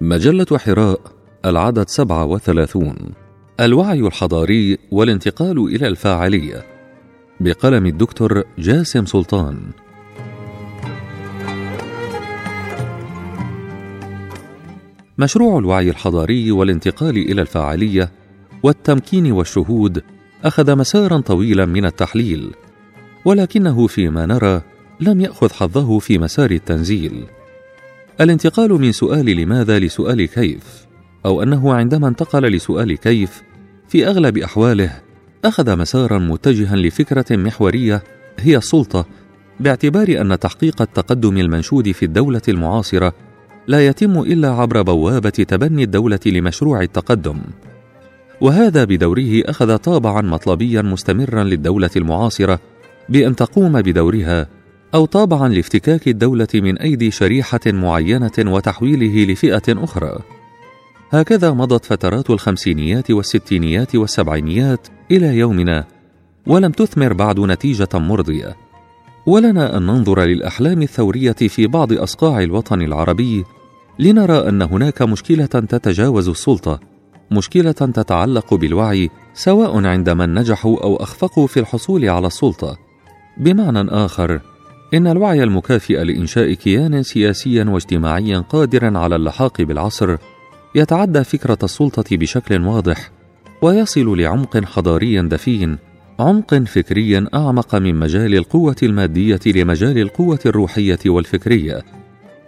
مجلة حراء العدد 37 الوعي الحضاري والانتقال إلى الفاعلية. بقلم الدكتور جاسم سلطان. مشروع الوعي الحضاري والانتقال إلى الفاعلية والتمكين والشهود أخذ مسارا طويلا من التحليل ولكنه فيما نرى لم يأخذ حظه في مسار التنزيل. الانتقال من سؤال لماذا لسؤال كيف أو أنه عندما انتقل لسؤال كيف في أغلب أحواله أخذ مسارا متجها لفكرة محورية هي السلطة باعتبار أن تحقيق التقدم المنشود في الدولة المعاصرة لا يتم إلا عبر بوابة تبني الدولة لمشروع التقدم. وهذا بدوره أخذ طابعا مطلبيا مستمرا للدولة المعاصرة بأن تقوم بدورها أو طابعا لافتكاك الدولة من أيدي شريحة معينة وتحويله لفئة أخرى. هكذا مضت فترات الخمسينيات والستينيات والسبعينيات إلى يومنا ولم تثمر بعد نتيجة مرضية. ولنا أن ننظر للأحلام الثورية في بعض أصقاع الوطن العربي لنرى أن هناك مشكلة تتجاوز السلطة مشكلة تتعلق بالوعي سواء عند من نجحوا أو أخفقوا في الحصول على السلطة. بمعنى آخر إن الوعي المكافئ لإنشاء كيان سياسي واجتماعي قادر على اللحاق بالعصر يتعدى فكرة السلطة بشكل واضح ويصل لعمق حضاري دفين عمق فكري أعمق من مجال القوة المادية لمجال القوة الروحية والفكريه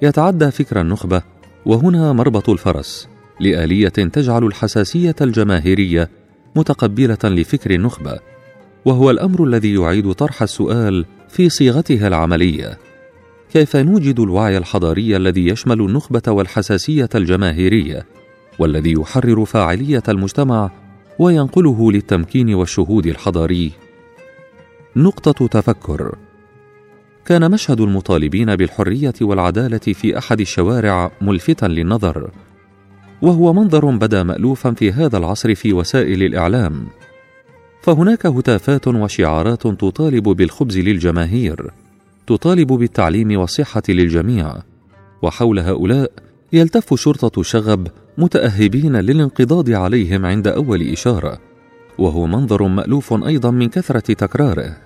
يتعدى فكر النخبة وهنا مربط الفرس لآلية تجعل الحساسية الجماهيرية متقبلة لفكر النخبة وهو الأمر الذي يعيد طرح السؤال في صيغتها العملية. كيف نوجد الوعي الحضاري الذي يشمل النخبة والحساسية الجماهيرية والذي يحرر فاعلية المجتمع وينقله للتمكين والشهود الحضاري؟ نقطة تفكر. كان مشهد المطالبين بالحرية والعدالة في أحد الشوارع ملفتا للنظر وهو منظر بدا مألوفا في هذا العصر في وسائل الإعلام. فهناك هتافات وشعارات تطالب بالخبز للجماهير تطالب بالتعليم والصحة للجميع وحول هؤلاء يلتف شرطة شغب متأهبين للانقضاض عليهم عند أول إشارة وهو منظر مألوف أيضا من كثرة تكراره.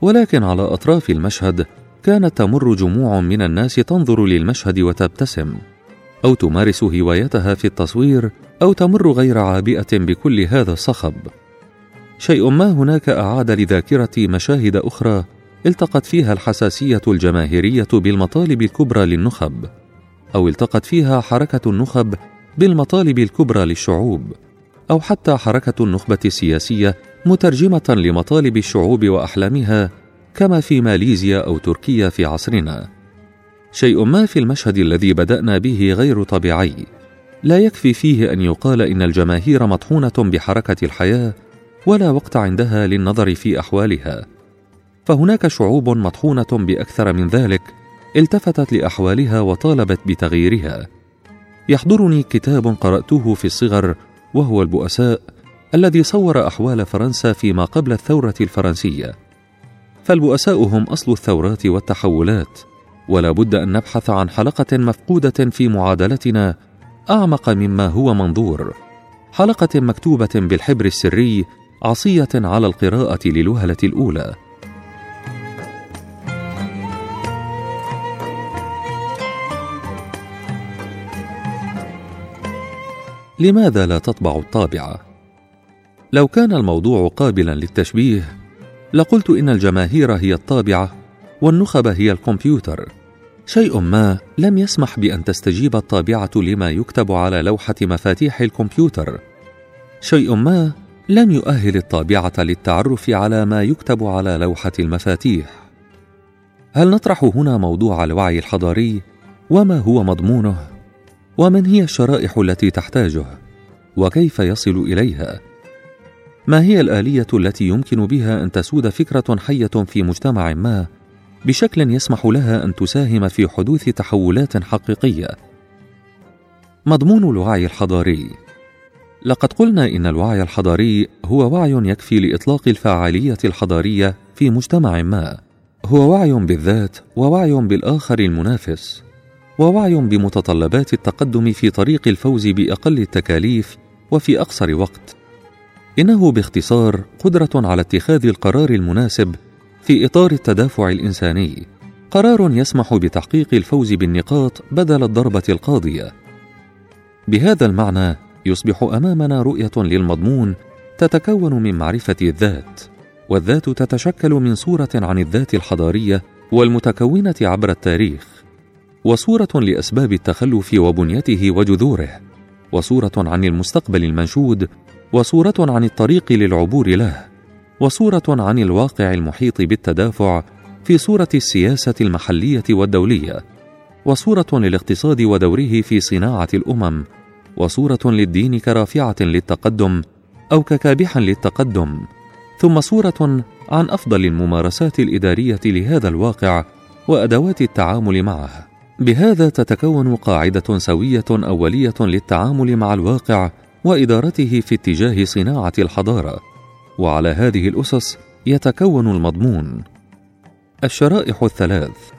ولكن على أطراف المشهد كانت تمر جموع من الناس تنظر للمشهد وتبتسم أو تمارس هوايتها في التصوير أو تمر غير عابئة بكل هذا الصخب. شيء ما هناك أعاد لذاكرتي مشاهد أخرى التقت فيها الحساسية الجماهيرية بالمطالب الكبرى للنخب أو التقت فيها حركة النخب بالمطالب الكبرى للشعوب أو حتى حركة النخبة السياسية مترجمة لمطالب الشعوب وأحلامها كما في ماليزيا أو تركيا في عصرنا. شيء ما في المشهد الذي بدأنا به غير طبيعي. لا يكفي فيه أن يقال إن الجماهير مطحونة بحركة الحياة ولا وقت عندها للنظر في أحوالها. فهناك شعوب مطحونة بأكثر من ذلك التفتت لأحوالها وطالبت بتغييرها. يحضرني كتاب قرأته في الصغر وهو البؤساء الذي صور أحوال فرنسا فيما قبل الثورة الفرنسية. فالبؤساء هم أصل الثورات والتحولات ولا بد أن نبحث عن حلقة مفقودة في معادلتنا أعمق مما هو منظور. حلقة مكتوبة بالحبر السري عصية على القراءة للوهلة الأولى. لماذا لا تطبع الطابعة؟ لو كان الموضوع قابلا للتشبيه لقلت إن الجماهير هي الطابعة والنخب هي الكمبيوتر. شيء ما لم يسمح بأن تستجيب الطابعة لما يكتب على لوحة مفاتيح الكمبيوتر. شيء ما لم يؤهل الطابعة للتعرف على ما يكتب على لوحة المفاتيح. هل نطرح هنا موضوع الوعي الحضاري؟ وما هو مضمونه؟ ومن هي الشرائح التي تحتاجه؟ وكيف يصل إليها؟ ما هي الآلية التي يمكن بها أن تسود فكرة حية في مجتمع ما بشكل يسمح لها أن تساهم في حدوث تحولات حقيقية؟ مضمون الوعي الحضاري. لقد قلنا إن الوعي الحضاري هو وعي يكفي لإطلاق الفاعلية الحضارية في مجتمع ما. هو وعي بالذات ووعي بالآخر المنافس ووعي بمتطلبات التقدم في طريق الفوز بأقل التكاليف وفي أقصر وقت. إنه باختصار قدرة على اتخاذ القرار المناسب في إطار التدافع الإنساني. قرار يسمح بتحقيق الفوز بالنقاط بدل الضربة القاضية. بهذا المعنى يصبح أمامنا رؤية للمضمون تتكون من معرفة الذات والذات تتشكل من صورة عن الذات الحضارية والمتكونة عبر التاريخ وصورة لأسباب التخلف وبنيته وجذوره وصورة عن المستقبل المنشود وصورة عن الطريق للعبور له وصورة عن الواقع المحيط بالتدافع في صورة السياسة المحلية والدولية وصورة للاقتصاد ودوره في صناعة الأمم وصورة للدين كرافعة للتقدم أو ككابح للتقدم ثم صورة عن أفضل الممارسات الإدارية لهذا الواقع وأدوات التعامل معه. بهذا تتكون قاعدة سوية أولية للتعامل مع الواقع وإدارته في اتجاه صناعة الحضارة وعلى هذه الأسس يتكون المضمون. الشرائح الثلاث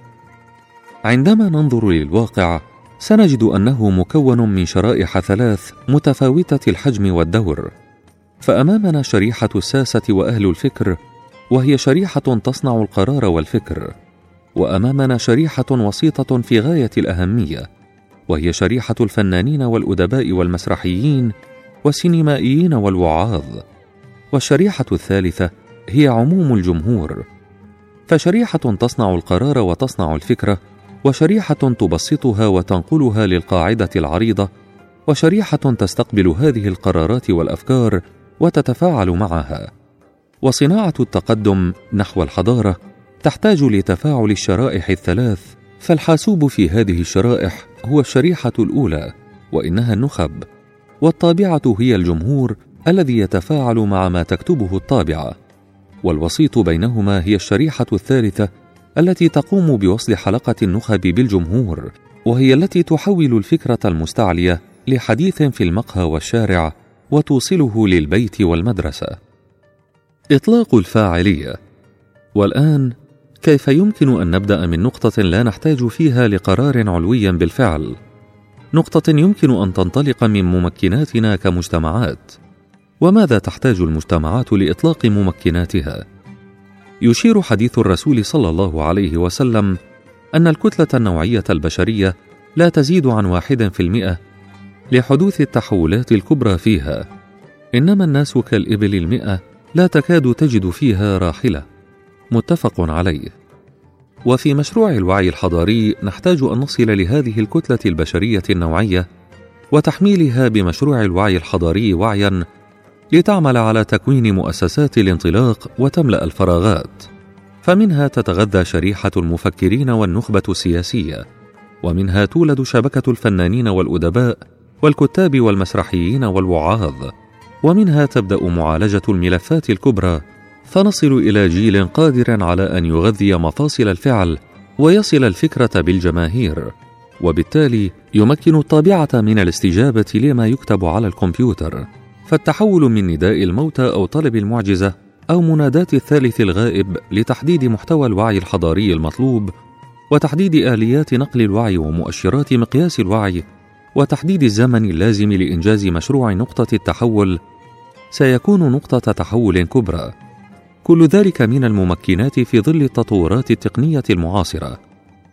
عندما ننظر للواقع سنجد أنه مكون من شرائح ثلاث متفاوتة الحجم والدور. فأمامنا شريحة الساسة وأهل الفكر وهي شريحة تصنع القرار والفكر. وأمامنا شريحة وسيطة في غاية الأهمية وهي شريحة الفنانين والأدباء والمسرحيين والسينمائيين والوعاظ. والشريحة الثالثة هي عموم الجمهور. فشريحة تصنع القرار وتصنع الفكرة وشريحة تبسطها وتنقلها للقاعدة العريضة وشريحة تستقبل هذه القرارات والأفكار وتتفاعل معها. وصناعة التقدم نحو الحضارة تحتاج لتفاعل الشرائح الثلاث فالحاسوب في هذه الشرائح هو الشريحة الأولى وإنها النخب. والطابعة هي الجمهور الذي يتفاعل مع ما تكتبه الطابعة. والوسيط بينهما هي الشريحة الثالثة التي تقوم بوصل حلقة النخب بالجمهور وهي التي تحول الفكرة المستعلية لحديث في المقهى والشارع وتوصله للبيت والمدرسة. إطلاق الفاعلية. والآن كيف يمكن أن نبدأ من نقطة لا نحتاج فيها لقرار علوي بالفعل؟ نقطة يمكن أن تنطلق من ممكناتنا كمجتمعات. وماذا تحتاج المجتمعات لإطلاق ممكناتها؟ يشير حديث الرسول صلى الله عليه وسلم أن الكتلة النوعية البشرية لا تزيد عن واحد في المئة لحدوث التحولات الكبرى فيها إنما الناس كالإبل المئة لا تكاد تجد فيها راحلة. متفق عليه. وفي مشروع الوعي الحضاري نحتاج أن نصل لهذه الكتلة البشرية النوعية وتحميلها بمشروع الوعي الحضاري وعيا لتعمل على تكوين مؤسسات الانطلاق وتملأ الفراغات. فمنها تتغذى شريحة المفكرين والنخبة السياسية ومنها تولد شبكة الفنانين والأدباء والكتاب والمسرحيين والوعاظ ومنها تبدأ معالجة الملفات الكبرى فنصل إلى جيل قادر على أن يغذي مفاصل الفعل ويصل الفكرة بالجماهير وبالتالي يمكن الطابعة من الاستجابة لما يكتب على الكمبيوتر. فالتحول من نداء الموتى أو طلب المعجزة أو مناداة الثالث الغائب لتحديد محتوى الوعي الحضاري المطلوب وتحديد آليات نقل الوعي ومؤشرات مقياس الوعي وتحديد الزمن اللازم لإنجاز مشروع نقطة التحول سيكون نقطة تحول كبرى. كل ذلك من الممكنات في ظل التطورات التقنية المعاصرة.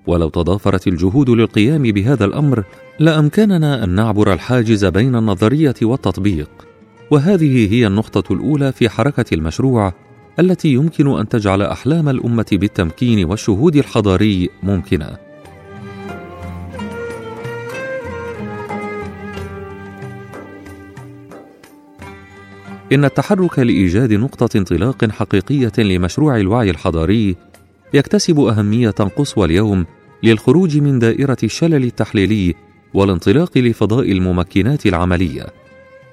ولو تضافرت الجهود للقيام بهذا الأمر لأمكننا أن نعبر الحاجز بين النظرية والتطبيق. وهذه هي النقطة الأولى في حركة المشروع التي يمكن أن تجعل أحلام الأمة بالتمكين والشهود الحضاري ممكنة. إن التحرك لإيجاد نقطة انطلاق حقيقية لمشروع الوعي الحضاري يكتسب أهمية قصوى اليوم للخروج من دائرة الشلل التحليلي والانطلاق لفضاء الممكنات العملية.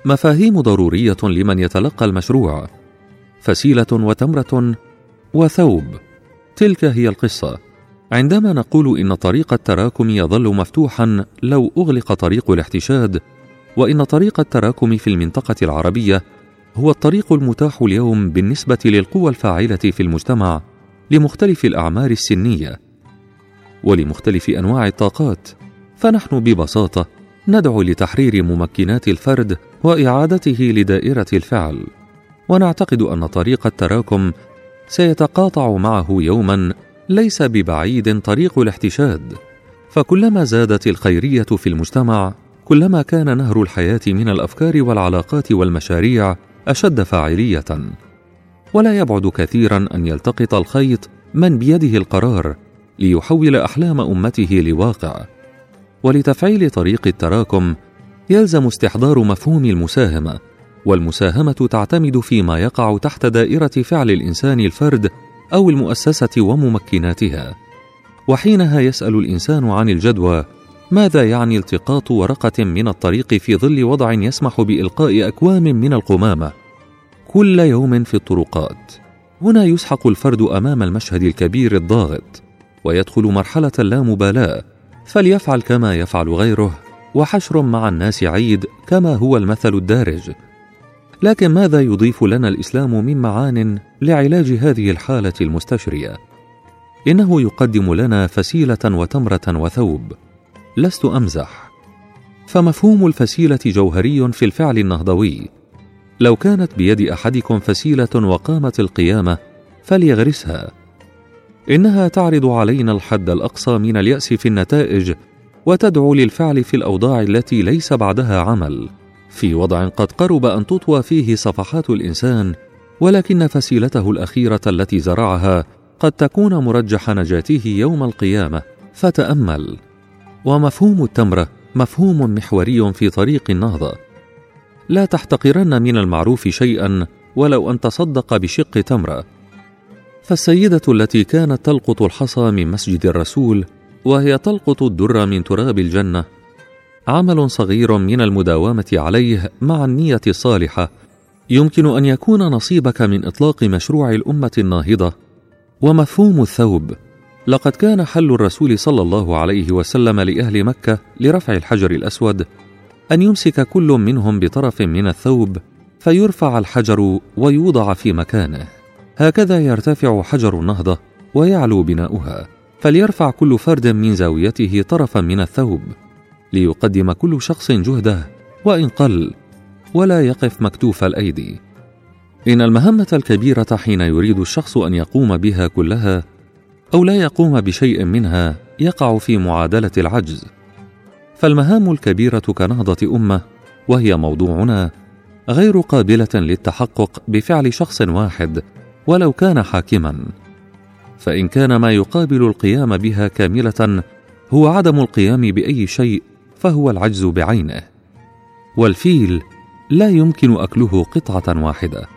مفاهيم ضرورية لمن يتلقى المشروع. فسيلة وتمرة وثوب. تلك هي القصة. عندما نقول إن طريق التراكم يظل مفتوحا لو أغلق طريق الاحتشاد وإن طريق التراكم في المنطقة العربية هو الطريق المتاح اليوم بالنسبة للقوى الفاعلة في المجتمع لمختلف الأعمار السنية ولمختلف أنواع الطاقات. فنحن ببساطة ندعو لتحرير ممكنات الفرد وإعادته لدائرة الفعل. ونعتقد أن طريق التراكم سيتقاطع معه يوما ليس ببعيد طريق الاحتشاد. فكلما زادت الخيرية في المجتمع كلما كان نهر الحياة من الأفكار والعلاقات والمشاريع أشد فاعلية. ولا يبعد كثيرا أن يلتقط الخيط من بيده القرار ليحول أحلام أمته لواقع. ولتفعيل طريق التراكم يلزم استحضار مفهوم المساهمة والمساهمة تعتمد فيما يقع تحت دائرة فعل الإنسان الفرد أو المؤسسة وممكناتها. وحينها يسأل الإنسان عن الجدوى ماذا يعني التقاط ورقة من الطريق في ظل وضع يسمح بإلقاء أكوام من القمامة؟ كل يوم في الطرقات. هنا يسحق الفرد أمام المشهد الكبير الضاغط ويدخل مرحلة اللامبالاه فليفعل كما يفعل غيره. وحشر مع الناس عيد كما هو المثل الدارج. لكن ماذا يضيف لنا الإسلام من معان لعلاج هذه الحالة المستشرية؟ إنه يقدم لنا فسيلة وتمرة وثوب. لست أمزح. فمفهوم الفسيلة جوهري في الفعل النهضوي. لو كانت بيد أحدكم فسيلة وقامت القيامة فليغرسها. إنها تعرض علينا الحد الأقصى من اليأس في النتائج وتدعو للفعل في الأوضاع التي ليس بعدها عمل. في وضع قد قرب أن تطوى فيه صفحات الإنسان ولكن فسيلته الأخيرة التي زرعها قد تكون مرجح نجاته يوم القيامة. فتأمل. ومفهوم التمرة مفهوم محوري في طريق النهضة. لا تحتقرن من المعروف شيئا ولو أن تصدق بشق تمرة. فالسيدة التي كانت تلقط الحصى من مسجد الرسول وهي تلقط الدر من تراب الجنة. عمل صغير من المداومة عليه مع النية الصالحة. يمكن أن يكون نصيبك من إطلاق مشروع الأمة الناهضة. ومفهوم الثوب. لقد كان حل الرسول صلى الله عليه وسلم لأهل مكة لرفع الحجر الأسود أن يمسك كل منهم بطرف من الثوب فيرفع الحجر ويوضع في مكانه. هكذا يرتفع حجر النهضة ويعلو بناؤها. فليرفع كل فرد من زاويته طرفا من الثوب ليقدم كل شخص جهده وإن قل ولا يقف مكتوف الأيدي. إن المهمة الكبيرة حين يريد الشخص أن يقوم بها كلها أو لا يقوم بشيء منها يقع في معادلة العجز. فالمهام الكبيرة كنهضة أمة وهي موضوعنا غير قابلة للتحقق بفعل شخص واحد ولو كان حاكما. فإن كان ما يقابل القيام بها كاملة هو عدم القيام بأي شيء فهو العجز بعينه. والفيل لا يمكن أكله قطعة واحدة.